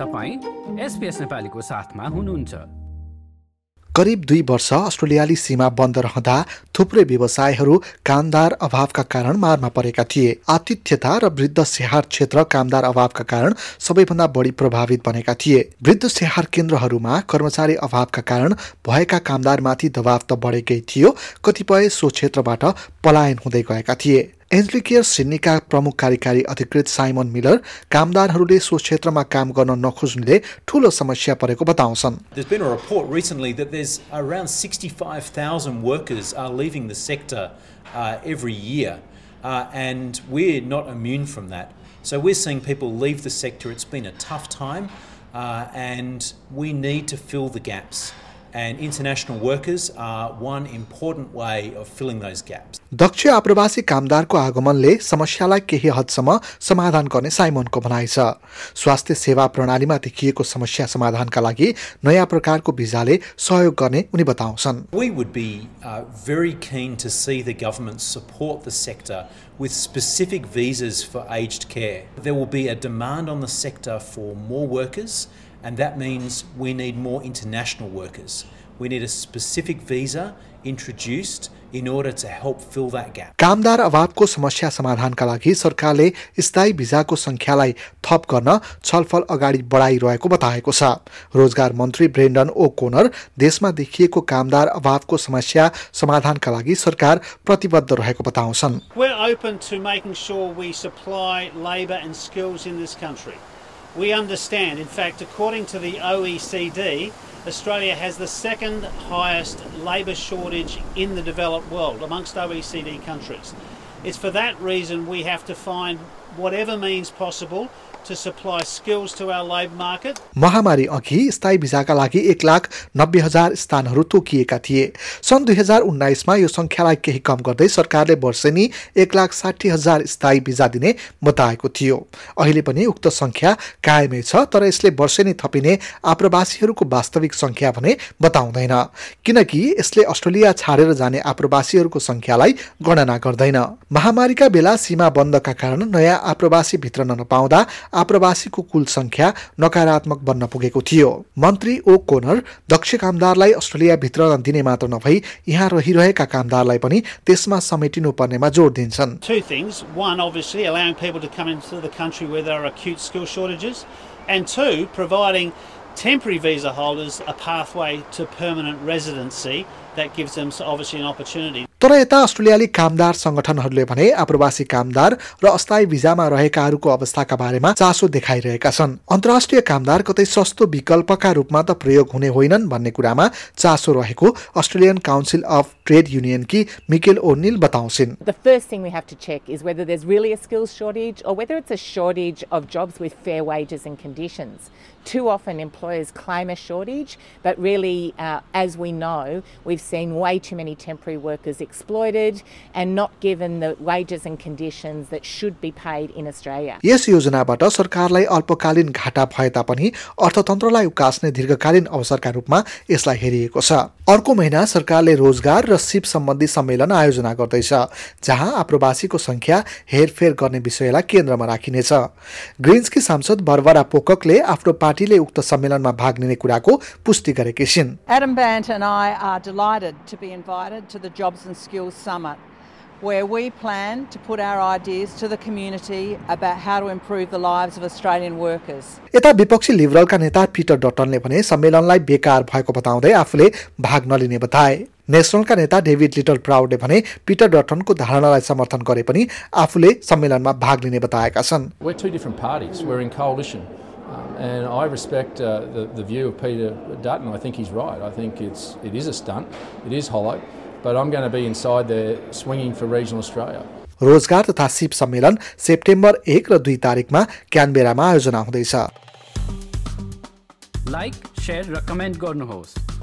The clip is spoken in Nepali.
तपाईँ एसपिएस नेपालीको साथमा हुनुहुन्छ। करिब दुई वर्ष अस्ट्रेलियाली सीमा बन्द रहँदा थुप्रै व्यवसायहरू कामदार अभावका कारण मारमा परेका थिए। आतिथ्यता र वृद्ध स्याहार क्षेत्र कामदार अभावका कारण सबैभन्दा बढी प्रभावित बनेका थिए। वृद्ध स्याहार केन्द्रहरूमा कर्मचारी अभावका कारण भएका कामदारमाथि दबाव त बढेकै थियो कतिपय सो क्षेत्रबाट पलायन हुँदै गएका थिए। एन्जलिकेयर सिडनीका प्रमुख कार्यकारी अधिकृत साइमन मिलर कामदारहरूले सो क्षेत्रमा काम गर्न नखोज्नुले ठूलो समस्या परेको बताउँछन् There's been a report recently that there's around 65,000 workers are leaving the sector uh, every year, uh, and we're not immune from that. So we're seeing people leave the sector. It's been a tough time, uh, and we need to fill the gaps. And international workers are one important way of filling those gaps. दक्ष आप्रवासी कामदारको आगमनले समस्यालाई केही हदसम्म समाधान गर्ने साइमनको भनाइ छ स्वास्थ्य सेवा प्रणालीमा देखिएको समस्या समाधानका लागि नयाँ प्रकारको भिजाले सहयोग गर्ने उनी बताउँछन् We would be uh, very keen to see the government support the sector with specific visas for aged care. There will be a demand on the sector for more workers, and that means we need more international workers. We need a specific visa introduced in order to help fill that gap. कामदार अभावको समस्या समाधानका लागि सरकारले स्थायी भिजाको सङ्ख्यालाई थप गर्न छलफल अगाडि बढाइरहेको बताएको छ रोजगार मन्त्री ब्रेन्डन ओ कोनर देशमा देखिएको कामदार अभावको समस्या समाधानका लागि सरकार प्रतिबद्ध रहेको बताउँछन् We're open to making sure we supply labour and skills in this country. We understand, in fact, according to the OECD, Australia has the second highest labour shortage in the developed world amongst OECD countries. It's for that reason we have to find whatever means possible to supply skills to our labour market. महामारी अघि स्थायी भिजाका लागि एक लाख नब्बे हजार स्थानहरू तोकिएका थिए। सन् दुई हजार उन्नाइसमा यो सङ्ख्यालाई केही कम गर्दै सरकारले वर्षेनी एक लाख साठी हजार स्थायी भिजा दिने बताएको थियो। अहिले पनि उक्त सङ्ख्या कायमै छ तर यसले वर्षेनी थपिने आप्रवासीहरूको वास्तविक सङ्ख्या भने बताउँदैन। किनकि यसले अस्ट्रेलिया छाडेर जाने आप्रवासीहरूको सङ्ख्यालाई गणना गर्दैन। महामारीका बेला सीमा बन्दका कारण नयाँ आप्रवासी भित्र नपाउँदा आप्रवासीको कुल संख्या नकारात्मक बन्न पुगेको थियो। मन्त्री ओ कोनर दक्ष कामदारलाई अस्ट्रेलिया भित्र दिने मात्र नभई यहाँ रहिरहेका कामदारलाई पनि त्यसमा समेटिनु पर्नेमा जोड दिन्छन्। तर यता अस्ट्रेलियाली कामदार संगठनहरूले भने आप्रवासी कामदार र अस्थायी भिजामा रहेकाहरूको अवस्थाका बारेमा चासो देखाइरहेका छन्। अन्तर्राष्ट्रिय कामदार कतै सस्तो विकल्पका रूपमा त प्रयोग हुने होइनन् भन्ने कुरामा चासो रहेको Australian council of trade union कि Michele O'Neill बताउँछिन्। The first thing we have to check is whether there is really a skills shortage or whether it's a shortage of jobs with fair wages and conditions too often employers claim a shortage but really as we know we seen way too many temporary workers exploited and not given the wages and conditions that should be paid in Australia यस योजनाबाट सरकारलाई अल्पकालीन घाटा भएता पनि अर्थतन्त्रलाई उकास्ने दीर्घकालीन अवसरका रूपमा यसलाई हेरिएको छ। अर्को महिना सरकारले रोजगार र सिप सम्बन्धी सम्मेलन आयोजना गर्दैछ जहाँ आप्रवासीको सङ्ख्या हेरफेर गर्ने विषयलाई केन्द्रमा राखिनेछ। ग्रिन्सकी सांसद बर्बरा पोककले आफ्नो पार्टीले उक्त सम्मेलनमा भाग लिने कुराको पुष्टि गरेकी छिन्। Adam Bant and I are delighted to be invited to the Jobs and Skills Summit, where we plan to put our ideas to the community about how to improve the lives of Australian workers. यता विपक्षी लिबरलका नेता पिटर डटनले भने सम्मेलनलाई बेकार भएको बताउँदै आफूले भाग नलिने बताए। नेसनलका नेता डेभिड लिटल प्राउडले भने पिटर डटनको धारणालाई समर्थन गरे पनि आफूले सम्मेलनमा भाग लिने बताएका छन् We're two different parties. We're in coalition. Um, and I respect uh, the, the view of Peter Dutton. I think he's right. I think it's, it is a stunt. It is hollow. But I'm going to be inside there swinging for regional Australia. रोजगार तथा सिप सम्मेलन सेप्टेम्बर एक र दुई तारिकमा क्यानबेरामा आयोजना हुँदैछ लाइक सेयर र कमेन्ट गर्नुहोस्